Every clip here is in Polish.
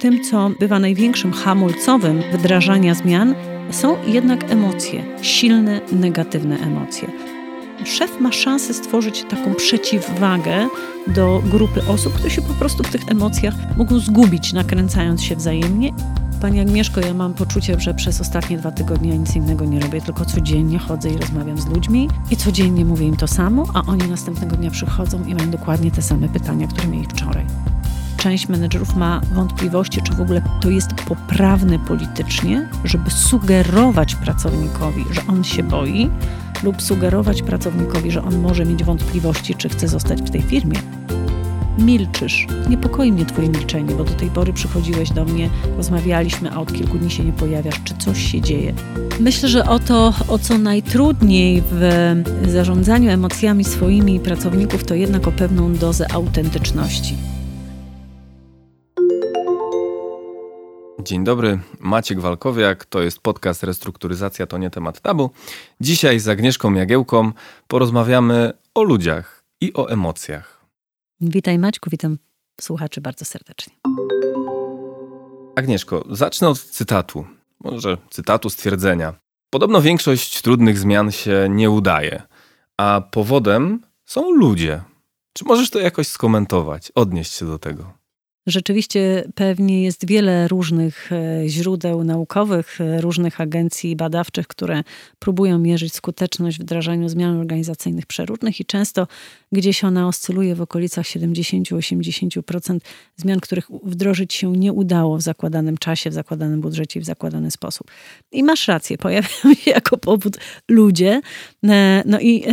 tym, co bywa największym hamulcowym wdrażania zmian, są jednak emocje, silne, negatywne emocje. Szef ma szansę stworzyć taką przeciwwagę do grupy osób, które się po prostu w tych emocjach mogą zgubić, nakręcając się wzajemnie. Pani Agnieszko, ja mam poczucie, że przez ostatnie dwa tygodnie nic innego nie robię, tylko codziennie chodzę i rozmawiam z ludźmi i codziennie mówię im to samo, a oni następnego dnia przychodzą i mają dokładnie te same pytania, które mieli wczoraj część menedżerów ma wątpliwości, czy w ogóle to jest poprawne politycznie, żeby sugerować pracownikowi, że on się boi, lub sugerować pracownikowi, że on może mieć wątpliwości, czy chce zostać w tej firmie. Milczysz. Niepokoi mnie Twoje milczenie, bo do tej pory przychodziłeś do mnie, rozmawialiśmy, a od kilku dni się nie pojawiasz. Czy coś się dzieje? Myślę, że o to, o co najtrudniej w zarządzaniu emocjami swoimi pracowników, to jednak o pewną dozę autentyczności. Dzień dobry, Maciek Walkowiak, to jest podcast Restrukturyzacja to nie temat tabu. Dzisiaj z Agnieszką Jagiełką porozmawiamy o ludziach i o emocjach. Witaj Maćku, witam słuchaczy bardzo serdecznie. Agnieszko, zacznę od cytatu, może cytatu stwierdzenia. Podobno większość trudnych zmian się nie udaje, a powodem są ludzie. Czy możesz to jakoś skomentować, odnieść się do tego? Rzeczywiście pewnie jest wiele różnych e, źródeł naukowych, e, różnych agencji badawczych, które próbują mierzyć skuteczność w wdrażaniu zmian organizacyjnych przeróżnych i często gdzieś ona oscyluje w okolicach 70-80% zmian, których wdrożyć się nie udało w zakładanym czasie, w zakładanym budżecie i w zakładany sposób. I masz rację, pojawiają się jako powód ludzie. E, no i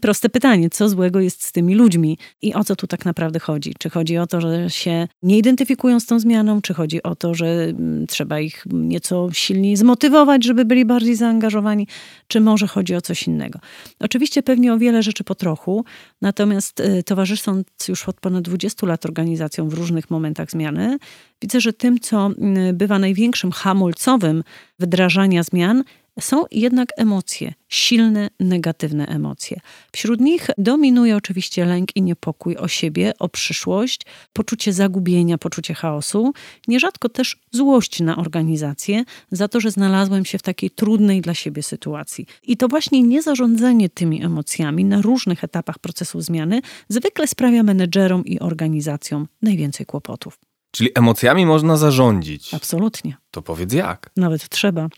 proste pytanie, co złego jest z tymi ludźmi i o co tu tak naprawdę chodzi? Czy chodzi o to, że się nie identyfikują z tą zmianą, czy chodzi o to, że mm, trzeba ich nieco silniej zmotywować, żeby byli bardziej zaangażowani, czy może chodzi o coś innego. Oczywiście pewnie o wiele rzeczy po trochu, natomiast y, towarzysząc już od ponad 20 lat organizacją w różnych momentach zmiany, widzę, że tym, co mm, bywa największym hamulcowym wdrażania zmian, są jednak emocje, silne, negatywne emocje. Wśród nich dominuje oczywiście lęk i niepokój o siebie, o przyszłość, poczucie zagubienia, poczucie chaosu, nierzadko też złość na organizację za to, że znalazłem się w takiej trudnej dla siebie sytuacji. I to właśnie niezarządzanie tymi emocjami na różnych etapach procesu zmiany zwykle sprawia menedżerom i organizacjom najwięcej kłopotów. Czyli emocjami można zarządzić. Absolutnie. To powiedz jak. Nawet trzeba.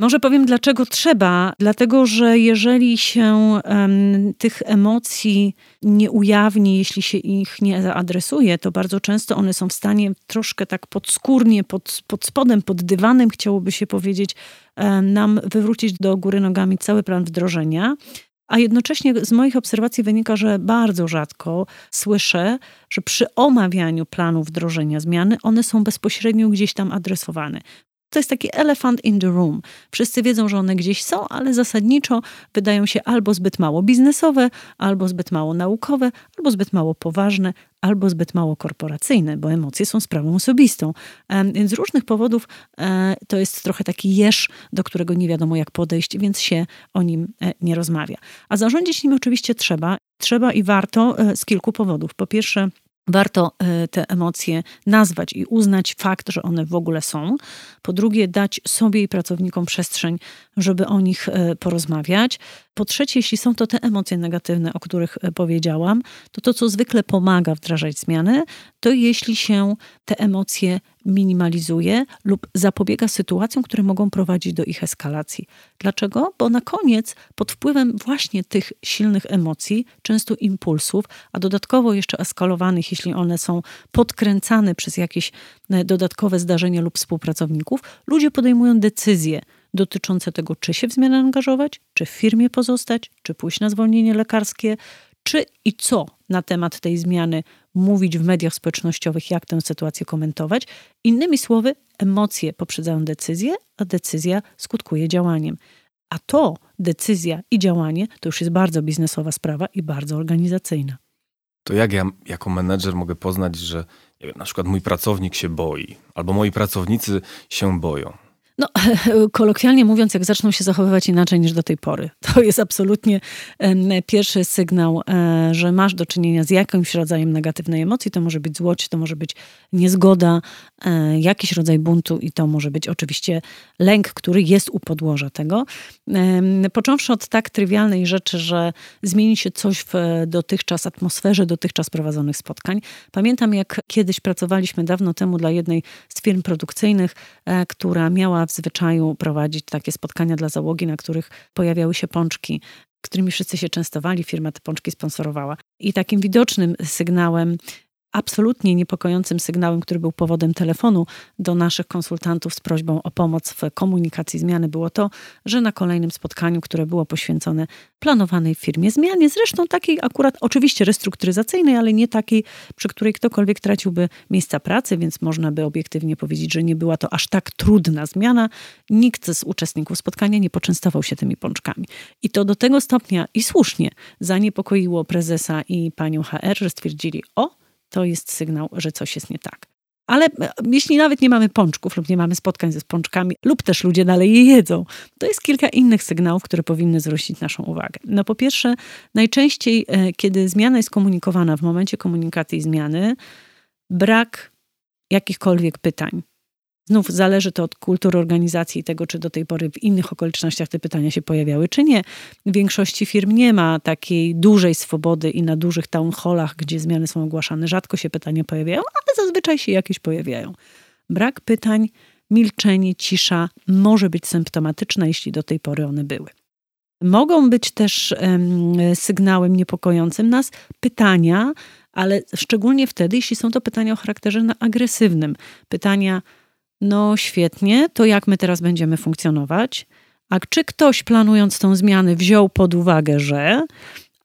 Może powiem, dlaczego trzeba. Dlatego, że jeżeli się um, tych emocji nie ujawni, jeśli się ich nie zaadresuje, to bardzo często one są w stanie troszkę tak podskórnie, pod, pod spodem, pod dywanem, chciałoby się powiedzieć, um, nam wywrócić do góry nogami cały plan wdrożenia. A jednocześnie z moich obserwacji wynika, że bardzo rzadko słyszę, że przy omawianiu planu wdrożenia zmiany one są bezpośrednio gdzieś tam adresowane. To jest taki elephant in the room. Wszyscy wiedzą, że one gdzieś są, ale zasadniczo wydają się albo zbyt mało biznesowe, albo zbyt mało naukowe, albo zbyt mało poważne, albo zbyt mało korporacyjne, bo emocje są sprawą osobistą. Więc z różnych powodów e, to jest trochę taki jeż, do którego nie wiadomo jak podejść, więc się o nim e, nie rozmawia. A zarządzić nim oczywiście trzeba. Trzeba i warto e, z kilku powodów. Po pierwsze, Warto e, te emocje nazwać i uznać fakt, że one w ogóle są. Po drugie, dać sobie i pracownikom przestrzeń, żeby o nich e, porozmawiać. Po trzecie, jeśli są to te emocje negatywne, o których e, powiedziałam, to to, co zwykle pomaga wdrażać zmiany, to jeśli się te emocje minimalizuje lub zapobiega sytuacjom, które mogą prowadzić do ich eskalacji. Dlaczego? Bo na koniec, pod wpływem właśnie tych silnych emocji, często impulsów, a dodatkowo jeszcze eskalowanych, jeśli one są podkręcane przez jakieś e, dodatkowe zdarzenia lub współpracowników, ludzie podejmują decyzje dotyczące tego, czy się w zmianę angażować, czy w firmie pozostać, czy pójść na zwolnienie lekarskie, czy i co na temat tej zmiany mówić w mediach społecznościowych, jak tę sytuację komentować. Innymi słowy, emocje poprzedzają decyzję, a decyzja skutkuje działaniem. A to decyzja i działanie to już jest bardzo biznesowa sprawa i bardzo organizacyjna. To jak ja jako menedżer mogę poznać, że wiem, na przykład mój pracownik się boi, albo moi pracownicy się boją? No, kolokwialnie mówiąc, jak zaczną się zachowywać inaczej niż do tej pory. To jest absolutnie pierwszy sygnał, e, że masz do czynienia z jakimś rodzajem negatywnej emocji. To może być złość, to może być niezgoda, e, jakiś rodzaj buntu i to może być oczywiście lęk, który jest u podłoża tego. Począwszy od tak trywialnej rzeczy, że zmieni się coś w dotychczas atmosferze dotychczas prowadzonych spotkań. Pamiętam, jak kiedyś pracowaliśmy dawno temu dla jednej z firm produkcyjnych, e, która miała w zwyczaju prowadzić takie spotkania dla załogi, na których pojawiały się pączki którymi wszyscy się częstowali, firma te pączki sponsorowała. I takim widocznym sygnałem absolutnie niepokojącym sygnałem, który był powodem telefonu do naszych konsultantów z prośbą o pomoc w komunikacji zmiany, było to, że na kolejnym spotkaniu, które było poświęcone planowanej firmie zmianie, zresztą takiej akurat oczywiście restrukturyzacyjnej, ale nie takiej, przy której ktokolwiek traciłby miejsca pracy, więc można by obiektywnie powiedzieć, że nie była to aż tak trudna zmiana. Nikt z uczestników spotkania nie poczęstował się tymi pączkami. I to do tego stopnia i słusznie zaniepokoiło prezesa i panią HR, że stwierdzili, o, to jest sygnał, że coś jest nie tak. Ale e, jeśli nawet nie mamy pączków lub nie mamy spotkań ze pączkami, lub też ludzie dalej je jedzą, to jest kilka innych sygnałów, które powinny zwrócić naszą uwagę. No po pierwsze, najczęściej, e, kiedy zmiana jest komunikowana w momencie komunikacji zmiany, brak jakichkolwiek pytań. Znów zależy to od kultury organizacji i tego, czy do tej pory w innych okolicznościach te pytania się pojawiały, czy nie. W większości firm nie ma takiej dużej swobody i na dużych town hallach, gdzie zmiany są ogłaszane, rzadko się pytania pojawiają, ale zazwyczaj się jakieś pojawiają. Brak pytań, milczenie, cisza może być symptomatyczna, jeśli do tej pory one były. Mogą być też um, sygnałem niepokojącym nas pytania, ale szczególnie wtedy, jeśli są to pytania o charakterze agresywnym. Pytania, no świetnie, to jak my teraz będziemy funkcjonować? A czy ktoś planując tą zmianę wziął pod uwagę, że,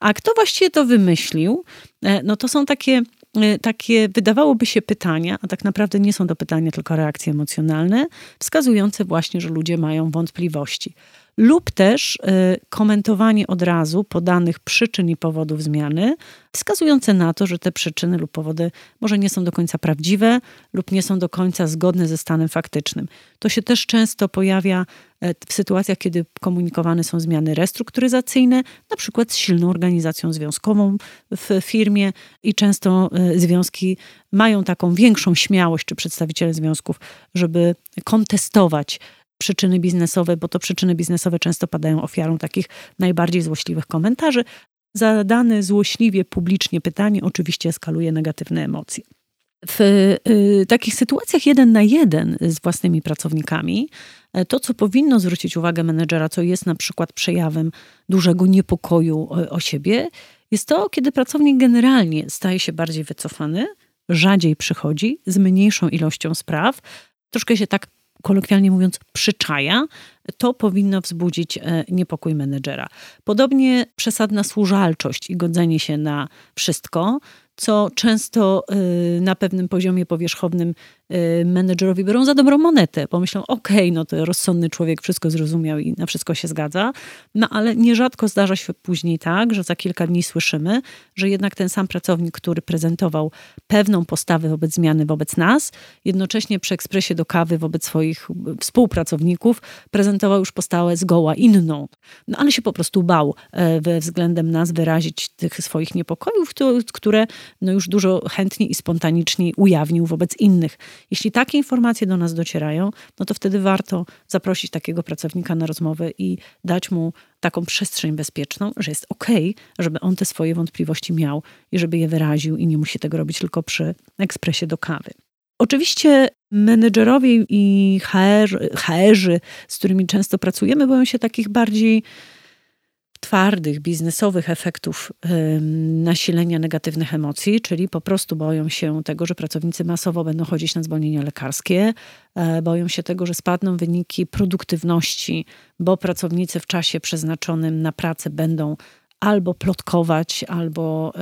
a kto właściwie to wymyślił? E, no to są takie, e, takie wydawałoby się pytania, a tak naprawdę nie są to pytania, tylko reakcje emocjonalne, wskazujące właśnie, że ludzie mają wątpliwości lub też y, komentowanie od razu podanych przyczyn i powodów zmiany, wskazujące na to, że te przyczyny lub powody może nie są do końca prawdziwe lub nie są do końca zgodne ze stanem faktycznym. To się też często pojawia e, w sytuacjach, kiedy komunikowane są zmiany restrukturyzacyjne, na przykład z silną organizacją związkową w firmie i często e, związki mają taką większą śmiałość, czy przedstawiciele związków, żeby kontestować przyczyny biznesowe, bo to przyczyny biznesowe często padają ofiarą takich najbardziej złośliwych komentarzy. Zadane złośliwie publicznie pytanie oczywiście eskaluje negatywne emocje. W y, takich sytuacjach jeden na jeden z własnymi pracownikami, e, to co powinno zwrócić uwagę menedżera, co jest na przykład przejawem dużego niepokoju o, o siebie, jest to, kiedy pracownik generalnie staje się bardziej wycofany, rzadziej przychodzi z mniejszą ilością spraw, troszkę się tak kolokwialnie mówiąc, przyczaja, to powinno wzbudzić e, niepokój menedżera. Podobnie przesadna służalczość i godzenie się na wszystko, co często y, na pewnym poziomie powierzchownym y, menedżerowi biorą za dobrą monetę. Pomyślą, okej, okay, no to rozsądny człowiek wszystko zrozumiał i na wszystko się zgadza. No ale nierzadko zdarza się później tak, że za kilka dni słyszymy, że jednak ten sam pracownik, który prezentował pewną postawę wobec zmiany wobec nas, jednocześnie przy ekspresie do kawy wobec swoich współpracowników prezentował już postawę zgoła inną. No ale się po prostu bał we względem nas wyrazić tych swoich niepokojów, które no już dużo chętniej i spontaniczniej ujawnił wobec innych. Jeśli takie informacje do nas docierają, no to wtedy warto zaprosić takiego pracownika na rozmowę i dać mu taką przestrzeń bezpieczną, że jest ok, żeby on te swoje wątpliwości miał i żeby je wyraził i nie musi tego robić tylko przy ekspresie do kawy. Oczywiście menedżerowie i HR, HR-zy, z którymi często pracujemy, boją się takich bardziej twardych, biznesowych efektów nasilenia negatywnych emocji, czyli po prostu boją się tego, że pracownicy masowo będą chodzić na zwolnienia lekarskie, e, boją się tego, że spadną wyniki produktywności, bo pracownicy w czasie przeznaczonym na pracę będą albo plotkować, albo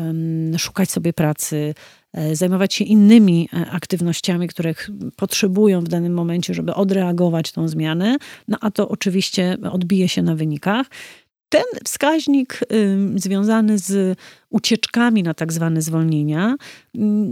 szukać sobie pracy, e, zajmować się innymi e, aktywnościami, których potrzebują w danym momencie, żeby odreagować tą zmianę, no a to oczywiście odbije się na wynikach ten wskaźnik związany z ucieczkami na tak zwane zwolnienia,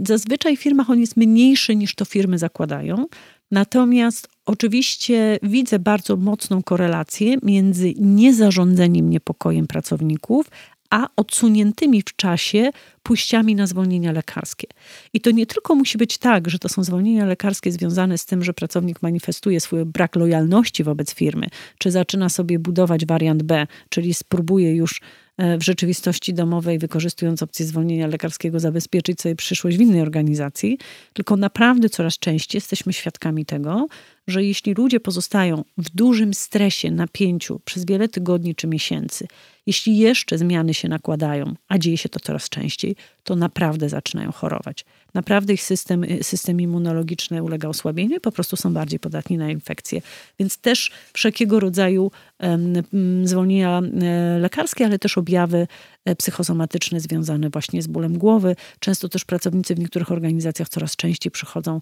zazwyczaj w firmach on jest mniejszy niż to firmy zakładają. Natomiast oczywiście widzę bardzo mocną korelację między niezarządzeniem niepokojem pracowników, a odsuniętymi w czasie pójściami na zwolnienia lekarskie. I to nie tylko musi być tak, że to są zwolnienia lekarskie związane z tym, że pracownik manifestuje swój brak lojalności wobec firmy, czy zaczyna sobie budować wariant B, czyli spróbuje już e, w rzeczywistości domowej, wykorzystując opcję zwolnienia lekarskiego, zabezpieczyć sobie przyszłość w innej organizacji, tylko naprawdę coraz częściej jesteśmy świadkami tego, że jeśli ludzie pozostają w dużym stresie, napięciu przez wiele tygodni czy miesięcy, jeśli jeszcze zmiany się nakładają, a dzieje się to coraz częściej, to naprawdę zaczynają chorować. Naprawdę ich system, system immunologiczny ulega osłabieniu i po prostu są bardziej podatni na infekcje. Więc też wszelkiego rodzaju um, zwolnienia e, lekarskie, ale też objawy e, psychosomatyczne związane właśnie z bólem głowy. Często też pracownicy w niektórych organizacjach coraz częściej przychodzą,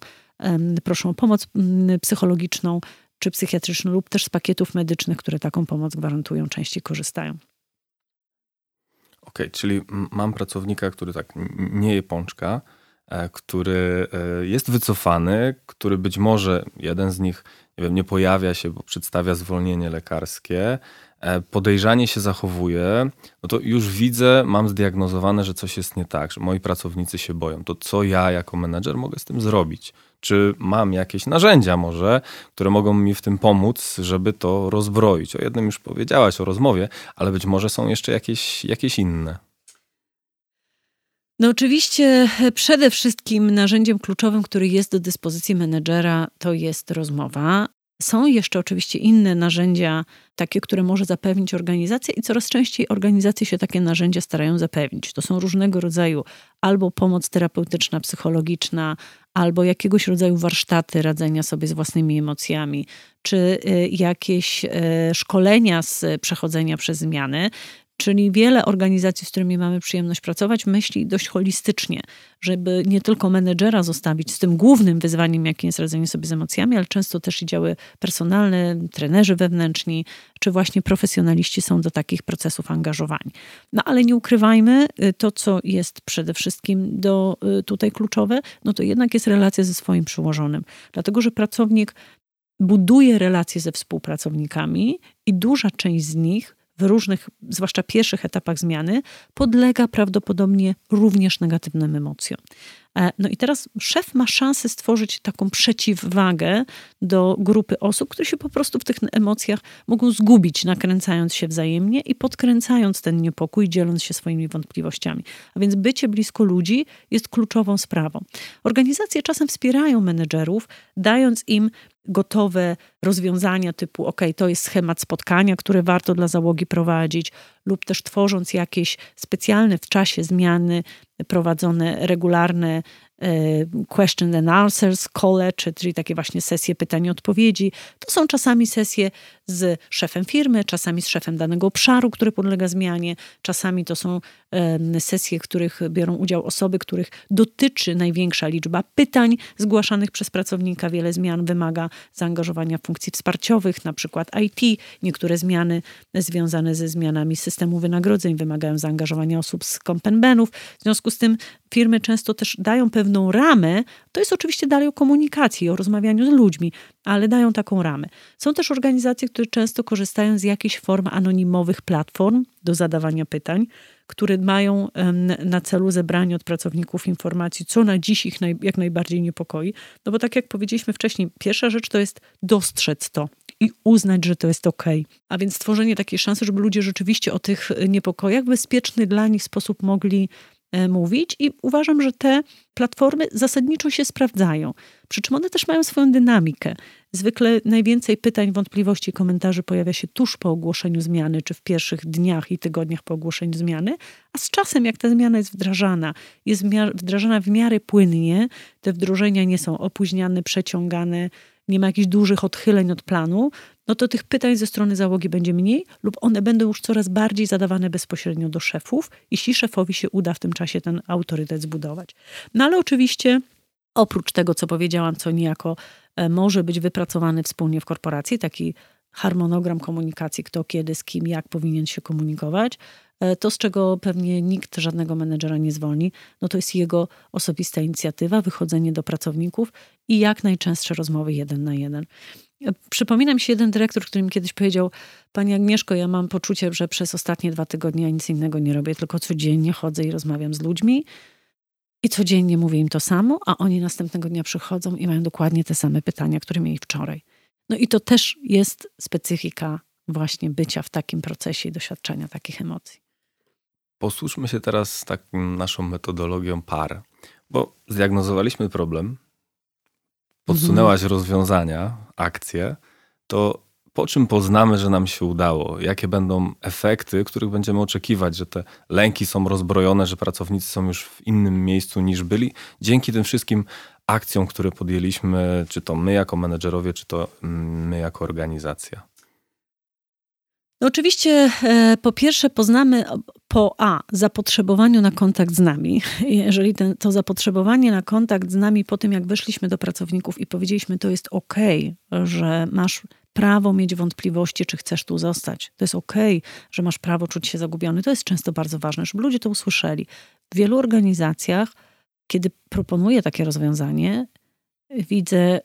proszą o pomoc psychologiczną czy psychiatryczną lub też z pakietów medycznych, które taką pomoc gwarantują, częściej korzystają. Okej, okay, czyli mam pracownika, który tak nie je pączka, e, który e, jest wycofany, który być może jeden z nich nie, wiem, nie pojawia się, bo przedstawia zwolnienie lekarskie, podejrzanie się zachowuje, no to już widzę, mam zdiagnozowane, że coś jest nie tak, że moi pracownicy się boją. To co ja jako menedżer mogę z tym zrobić? Czy mam jakieś narzędzia może, które mogą mi w tym pomóc, żeby to rozbroić? O jednym już powiedziałaś o rozmowie, ale być może są jeszcze jakieś, jakieś inne. No oczywiście przede wszystkim narzędziem kluczowym, który jest do dyspozycji menedżera, to jest rozmowa. Są jeszcze oczywiście inne narzędzia, takie, które może zapewnić organizacja, i coraz częściej organizacje się takie narzędzia starają zapewnić. To są różnego rodzaju albo pomoc terapeutyczna, psychologiczna, albo jakiegoś rodzaju warsztaty radzenia sobie z własnymi emocjami, czy y, jakieś y, szkolenia z przechodzenia przez zmiany. Czyli wiele organizacji, z którymi mamy przyjemność pracować, myśli dość holistycznie, żeby nie tylko menedżera zostawić z tym głównym wyzwaniem, jakim jest radzenie sobie z emocjami, ale często też i działy personalne, trenerzy wewnętrzni, czy właśnie profesjonaliści są do takich procesów angażowani. No ale nie ukrywajmy, y, to co jest przede wszystkim do, y, tutaj kluczowe, no to jednak jest relacja ze swoim przełożonym. Dlatego, że pracownik buduje relacje ze współpracownikami i duża część z nich w różnych, zwłaszcza pierwszych etapach zmiany, podlega prawdopodobnie również negatywnym emocjom. E, no i teraz szef ma szansę stworzyć taką przeciwwagę do grupy osób, które się po prostu w tych emocjach mogą zgubić, nakręcając się wzajemnie i podkręcając ten niepokój, dzieląc się swoimi wątpliwościami. A więc bycie blisko ludzi jest kluczową sprawą. Organizacje czasem wspierają menedżerów, dając im gotowe rozwiązania typu ok, to jest schemat spotkania, które warto dla załogi prowadzić, lub też tworząc jakieś specjalne w czasie zmiany prowadzone regularne E, question and answers, kole, czyli takie właśnie sesje pytań i odpowiedzi. To są czasami sesje z szefem firmy, czasami z szefem danego obszaru, który podlega zmianie, czasami to są sesje, w których biorą udział osoby, których dotyczy największa liczba pytań zgłaszanych przez pracownika. Wiele zmian wymaga zaangażowania funkcji wsparciowych, na przykład IT. Niektóre zmiany związane ze zmianami systemu wynagrodzeń wymagają zaangażowania osób z kompenbenów. W związku z tym firmy często też dają pewną ramę. To jest oczywiście dalej o komunikacji, o rozmawianiu z ludźmi, ale dają taką ramę. Są też organizacje, które często korzystają z jakichś form anonimowych platform do zadawania pytań, które mają na celu zebranie od pracowników informacji, co na dziś ich naj, jak najbardziej niepokoi. No bo tak jak powiedzieliśmy wcześniej, pierwsza rzecz to jest dostrzec to i uznać, że to jest ok. A więc stworzenie takiej szansy, żeby ludzie rzeczywiście o tych niepokojach w bezpieczny dla nich sposób mogli mówić i uważam, że te platformy zasadniczo się sprawdzają. Przy czym one też mają swoją dynamikę. Zwykle najwięcej pytań, wątpliwości i komentarzy pojawia się tuż po ogłoszeniu zmiany, czy w pierwszych dniach i tygodniach po ogłoszeniu zmiany, a z czasem, jak ta zmiana jest wdrażana, jest wdrażana w miarę płynnie, te wdrożenia nie są opóźniane, przeciągane, nie ma jakichś dużych odchyleń od planu, no to tych pytań ze strony załogi będzie mniej, lub one będą już coraz bardziej zadawane bezpośrednio do szefów, jeśli szefowi się uda w tym czasie ten autorytet zbudować. No ale oczywiście, oprócz tego, co powiedziałam, co niejako e, może być wypracowany wspólnie w korporacji, taki harmonogram komunikacji, kto kiedy, z kim, jak powinien się komunikować. E, to, z czego pewnie nikt żadnego menedżera nie zwolni, no to jest jego osobista inicjatywa, wychodzenie do pracowników i jak najczęstsze rozmowy jeden na jeden. E, przypominam się jeden dyrektor, który mi kiedyś powiedział: Pani Agnieszko, ja mam poczucie, że przez ostatnie dwa tygodnie ja nic innego nie robię, tylko codziennie chodzę i rozmawiam z ludźmi. I codziennie mówię im to samo, a oni następnego dnia przychodzą i mają dokładnie te same pytania, które mieli wczoraj. No i to też jest specyfika właśnie bycia w takim procesie i doświadczenia takich emocji. Posłuchajmy się teraz taką naszą metodologią par, bo zdiagnozowaliśmy problem, podsunęłaś mhm. rozwiązania, akcje, to po czym poznamy, że nam się udało? Jakie będą efekty, których będziemy oczekiwać, że te lęki są rozbrojone, że pracownicy są już w innym miejscu niż byli, dzięki tym wszystkim akcjom, które podjęliśmy, czy to my jako menedżerowie, czy to mm, my jako organizacja? No oczywiście e, po pierwsze poznamy po A zapotrzebowaniu na kontakt z nami. Jeżeli ten, to zapotrzebowanie na kontakt z nami po tym, jak weszliśmy do pracowników i powiedzieliśmy, to jest ok, że masz prawo mieć wątpliwości, czy chcesz tu zostać. To jest ok, że masz prawo czuć się zagubiony. To jest często bardzo ważne, żeby ludzie to usłyszeli. W wielu organizacjach, kiedy proponuję takie rozwiązanie, widzę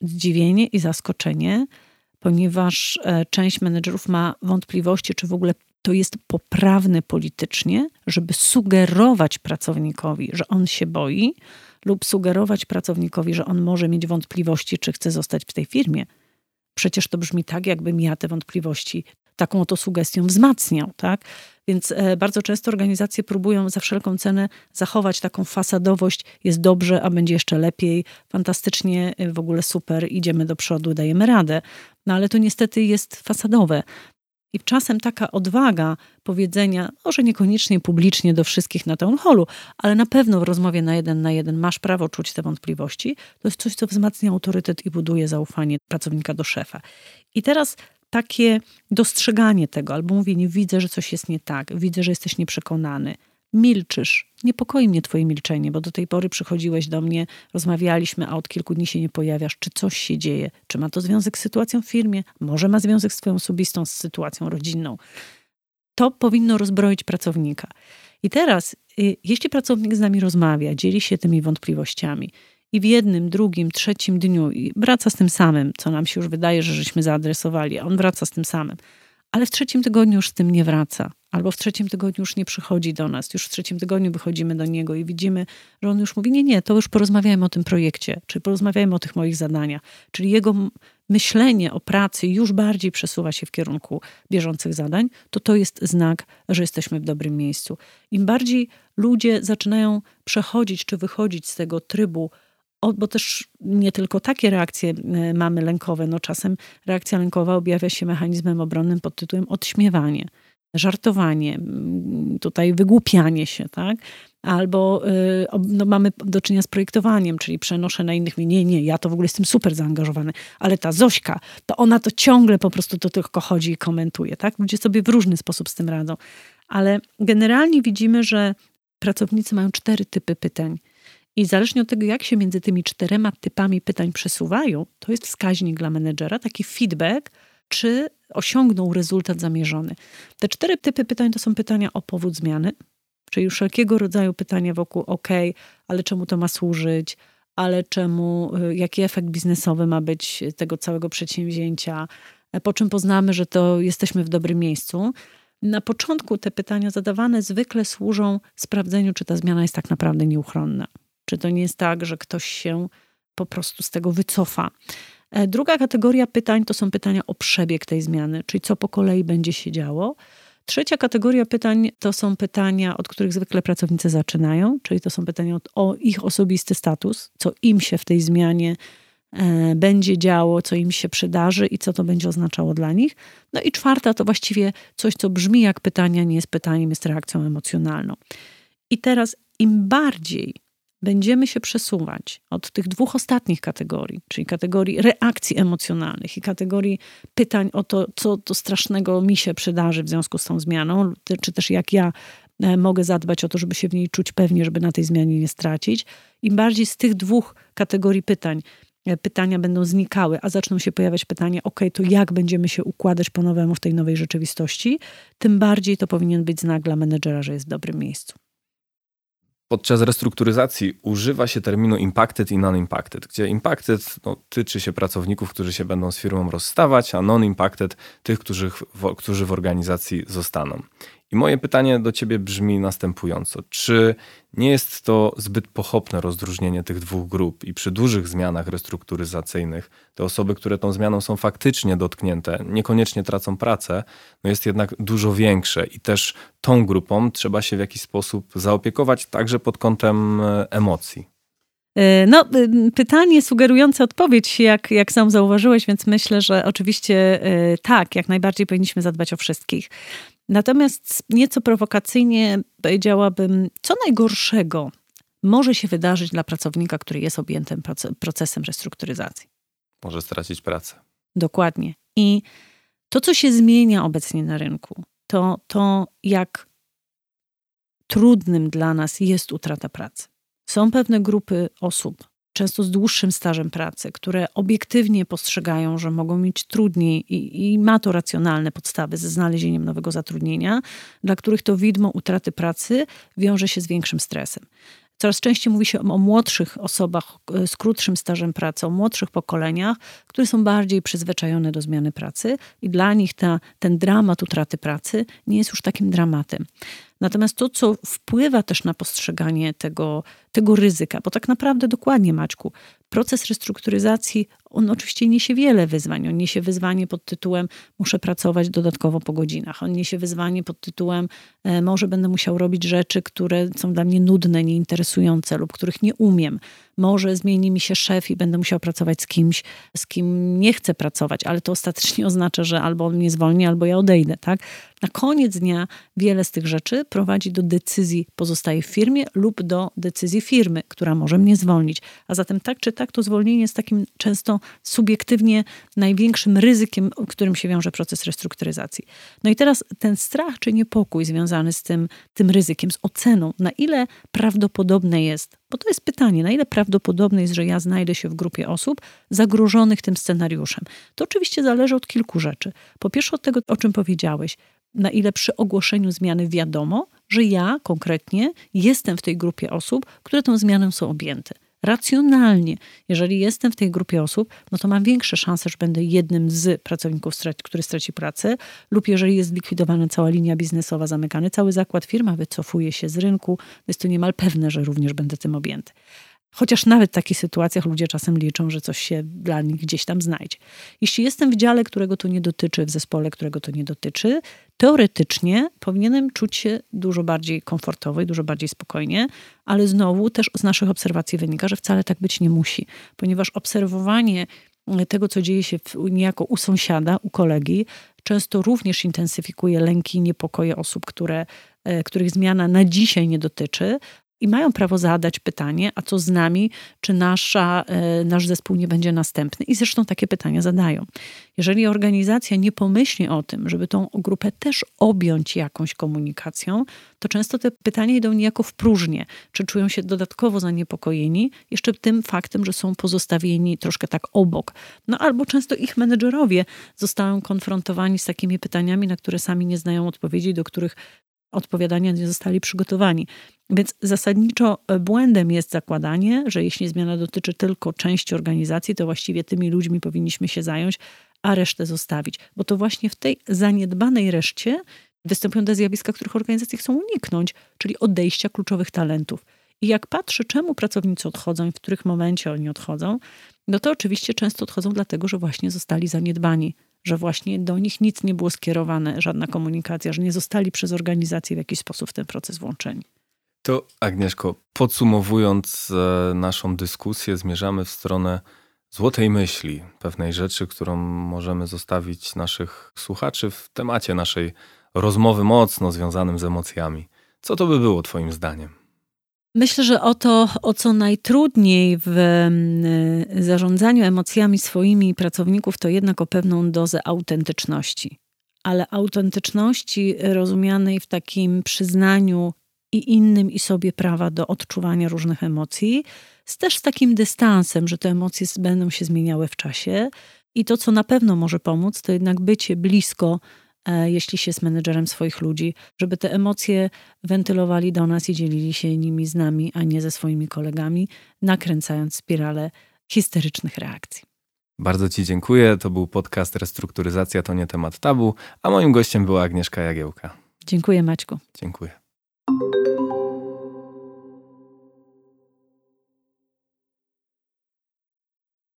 zdziwienie i zaskoczenie, ponieważ e, część menedżerów ma wątpliwości, czy w ogóle to jest poprawne politycznie, żeby sugerować pracownikowi, że on się boi, lub sugerować pracownikowi, że on może mieć wątpliwości, czy chce zostać w tej firmie. Przecież to brzmi tak, jakbym ja te wątpliwości taką oto sugestią wzmacniał, tak? Więc e, bardzo często organizacje próbują za wszelką cenę zachować taką fasadowość, jest dobrze, a będzie jeszcze lepiej, fantastycznie, e, w ogóle super, idziemy do przodu, dajemy radę. No ale to niestety jest fasadowe. I czasem taka odwaga powiedzenia, może niekoniecznie publicznie do wszystkich na town hallu, ale na pewno w rozmowie na jeden na jeden masz prawo czuć te wątpliwości, to jest coś, co wzmacnia autorytet i buduje zaufanie pracownika do szefa. I teraz takie dostrzeganie tego, albo mówienie, widzę, że coś jest nie tak, widzę, że jesteś nieprzekonany, milczysz. Niepokoi mnie twoje milczenie, bo do tej pory przychodziłeś do mnie, rozmawialiśmy, a od kilku dni się nie pojawiasz. Czy coś się dzieje? Czy ma to związek z sytuacją w firmie? Może ma związek z twoją osobistą, z sytuacją rodzinną. To powinno rozbroić pracownika. I teraz, y, jeśli pracownik z nami rozmawia, dzieli się tymi wątpliwościami i w jednym, drugim, trzecim dniu wraca z tym samym, co nam się już wydaje, że żeśmy zaadresowali, a on wraca z tym samym, ale w trzecim tygodniu już z tym nie wraca albo w trzecim tygodniu już nie przychodzi do nas, już w trzecim tygodniu wychodzimy do niego i widzimy, że on już mówi: Nie, nie, to już porozmawiajmy o tym projekcie, czy porozmawiajmy o tych moich zadaniach. Czyli jego myślenie o pracy już bardziej przesuwa się w kierunku bieżących zadań, to to jest znak, że jesteśmy w dobrym miejscu. Im bardziej ludzie zaczynają przechodzić czy wychodzić z tego trybu, bo też nie tylko takie reakcje e, mamy lękowe, no czasem reakcja lękowa objawia się mechanizmem obronnym pod tytułem odśmiewanie żartowanie, tutaj wygłupianie się, tak? Albo y, no, mamy do czynienia z projektowaniem, czyli przenoszę na innych, nie, nie, ja to w ogóle jestem super zaangażowany, ale ta Zośka, to ona to ciągle po prostu to tylko chodzi i komentuje, tak? Ludzie sobie w różny sposób z tym radzą. Ale generalnie widzimy, że pracownicy mają cztery typy pytań. I zależnie od tego, jak się między tymi czterema typami pytań przesuwają, to jest wskaźnik dla menedżera, taki feedback, czy osiągnął rezultat zamierzony. Te cztery typy pytań to są pytania o powód zmiany, czyli wszelkiego rodzaju pytania wokół OK, ale czemu to ma służyć, ale czemu, y, jaki efekt biznesowy ma być tego całego przedsięwzięcia, po czym poznamy, że to jesteśmy w dobrym miejscu. Na początku te pytania zadawane zwykle służą sprawdzeniu, czy ta zmiana jest tak naprawdę nieuchronna. Czy to nie jest tak, że ktoś się po prostu z tego wycofa. E, druga kategoria pytań to są pytania o przebieg tej zmiany, czyli co po kolei będzie się działo. Trzecia kategoria pytań to są pytania, od których zwykle pracownicy zaczynają, czyli to są pytania o ich osobisty status, co im się w tej zmianie e, będzie działo, co im się przydarzy i co to będzie oznaczało dla nich. No i czwarta to właściwie coś, co brzmi jak pytanie, nie jest pytaniem, jest reakcją emocjonalną. I teraz im bardziej będziemy się przesuwać od tych dwóch ostatnich kategorii, czyli kategorii reakcji emocjonalnych i kategorii pytań o to, co to strasznego mi się przydarzy w związku z tą zmianą, czy też jak ja e, mogę zadbać o to, żeby się w niej czuć pewnie, żeby na tej zmianie nie stracić. Im bardziej z tych dwóch kategorii pytań e, pytania będą znikały, a zaczną się pojawiać pytania, ok, to jak będziemy się układać po nowemu w tej nowej rzeczywistości, tym bardziej to powinien być znak dla menedżera, że jest w dobrym miejscu. Podczas restrukturyzacji używa się terminu impacted i non-impacted, gdzie impacted no, tyczy się pracowników, którzy się będą z firmą rozstawać, a non-impacted tych, którzy w, którzy w organizacji zostaną. I moje pytanie do ciebie brzmi następująco. Czy nie jest to zbyt pochopne rozróżnienie tych dwóch grup i przy dużych zmianach restrukturyzacyjnych te osoby, które tą zmianą są faktycznie dotknięte, niekoniecznie tracą pracę, no jest jednak dużo większe i też tą grupą trzeba się w jakiś sposób zaopiekować także pod kątem e, emocji. E, no, pytanie sugerujące odpowiedź, jak, jak sam zauważyłeś, więc myślę, że oczywiście e, tak, jak najbardziej powinniśmy zadbać o wszystkich. Natomiast nieco prowokacyjnie powiedziałabym, co najgorszego może się wydarzyć dla pracownika, który jest objętym procesem restrukturyzacji. Może stracić pracę. Dokładnie. I to, co się zmienia obecnie na rynku, to to, jak trudnym dla nas jest utrata pracy. Są pewne grupy osób, często z dłuższym stażem pracy, które obiektywnie postrzegają, że mogą mieć trudniej i, i, ma to racjonalne podstawy ze znalezieniem nowego zatrudnienia, dla których to widmo utraty pracy wiąże się z większym stresem. Coraz częściej mówi się o młodszych osobach e, z krótszym stażem pracy, o młodszych pokoleniach, które są bardziej przyzwyczajone do zmiany pracy i dla nich ta, ten dramat utraty pracy nie jest już takim dramatem. Natomiast to, co wpływa też na postrzeganie tego, tego ryzyka, bo tak naprawdę dokładnie, Maćku, proces restrukturyzacji, on oczywiście niesie wiele wyzwań. On niesie wyzwanie pod tytułem muszę pracować dodatkowo po godzinach. On niesie wyzwanie pod tytułem e, może będę musiał robić rzeczy, które są dla mnie nudne, nieinteresujące lub których nie umiem może zmieni mi się szef i będę musiał pracować z kimś, z kim nie chcę pracować, ale to ostatecznie oznacza, że albo on mnie zwolni, albo ja odejdę, tak? Na koniec dnia wiele z tych rzeczy prowadzi do decyzji pozostaje w firmie lub do decyzji firmy, która może mnie zwolnić. A zatem tak czy tak to zwolnienie jest takim często subiektywnie największym ryzykiem, którym się wiąże proces restrukturyzacji. No i teraz ten strach czy niepokój związany z tym, tym ryzykiem, z oceną, na ile prawdopodobne jest, bo to jest pytanie, na ile prawdopodobne jest, że ja znajdę się w grupie osób zagrożonych tym scenariuszem. To oczywiście zależy od kilku rzeczy. Po pierwsze od tego, o czym powiedziałeś, na ile przy ogłoszeniu zmiany wiadomo, że ja konkretnie jestem w tej grupie osób, które tą zmianą są objęte racjonalnie. Jeżeli jestem w tej grupie osób, no to mam większe szanse, że będę jednym z pracowników, który straci pracę, lub jeżeli jest zlikwidowana cała linia biznesowa, zamykany cały zakład, firma wycofuje się z rynku, jest to niemal pewne, że również będę tym objęty. Chociaż nawet w takich sytuacjach ludzie czasem liczą, że coś się dla nich gdzieś tam znajdzie. Jeśli jestem w dziale, którego to nie dotyczy, w zespole, którego to nie dotyczy, teoretycznie powinienem czuć się dużo bardziej komfortowo i dużo bardziej spokojnie, ale znowu też z naszych obserwacji wynika, że wcale tak być nie musi, ponieważ obserwowanie tego, co dzieje się niejako u sąsiada, u kolegi, często również intensyfikuje lęki i niepokoje osób, które, e, których zmiana na dzisiaj nie dotyczy, i mają prawo zadać pytanie, a co z nami, czy nasza, e, nasz zespół nie będzie następny. I zresztą takie pytania zadają. Jeżeli organizacja nie pomyśli o tym, żeby tą grupę też objąć jakąś komunikacją, to często te pytania idą niejako w próżnię. Czy czują się dodatkowo zaniepokojeni jeszcze tym faktem, że są pozostawieni troszkę tak obok. No albo często ich menedżerowie zostają konfrontowani z takimi pytaniami, na które sami nie znają odpowiedzi, do których odpowiadania nie zostali przygotowani. Więc zasadniczo e, błędem jest zakładanie, że jeśli zmiana dotyczy tylko części organizacji, to właściwie tymi ludźmi powinniśmy się zająć, a resztę zostawić. Bo to właśnie w tej zaniedbanej reszcie występują te zjawiska, których organizacje chcą uniknąć, czyli odejścia kluczowych talentów. I jak patrzę, czemu pracownicy odchodzą i w których momencie oni odchodzą, no to oczywiście często odchodzą dlatego, że właśnie zostali zaniedbani że właśnie do nich nic nie było skierowane, żadna komunikacja, że nie zostali przez organizację w jakiś sposób w ten proces włączeni. To Agnieszko, podsumowując e, naszą dyskusję, zmierzamy w stronę złotej myśli, pewnej rzeczy, którą możemy zostawić naszych słuchaczy w temacie naszej rozmowy mocno związanym z emocjami. Co to by było Twoim zdaniem? Myślę, że o to, o co najtrudniej w mm, zarządzaniu emocjami swoimi pracowników, to jednak o pewną dozę autentyczności. Ale autentyczności rozumianej w takim przyznaniu i innym i sobie prawa do odczuwania różnych emocji, z też z takim dystansem, że te emocje będą się zmieniały w czasie. I to, co na pewno może pomóc, to jednak bycie blisko, jeśli się jest menedżerem swoich ludzi, żeby te emocje wentylowali do nas i dzielili się nimi z nami, a nie ze swoimi kolegami, nakręcając spiralę histerycznych reakcji. Bardzo Ci dziękuję. To był podcast Restrukturyzacja to nie temat tabu, a moim gościem była Agnieszka Jagiełka. Dziękuję Maćku. Dziękuję.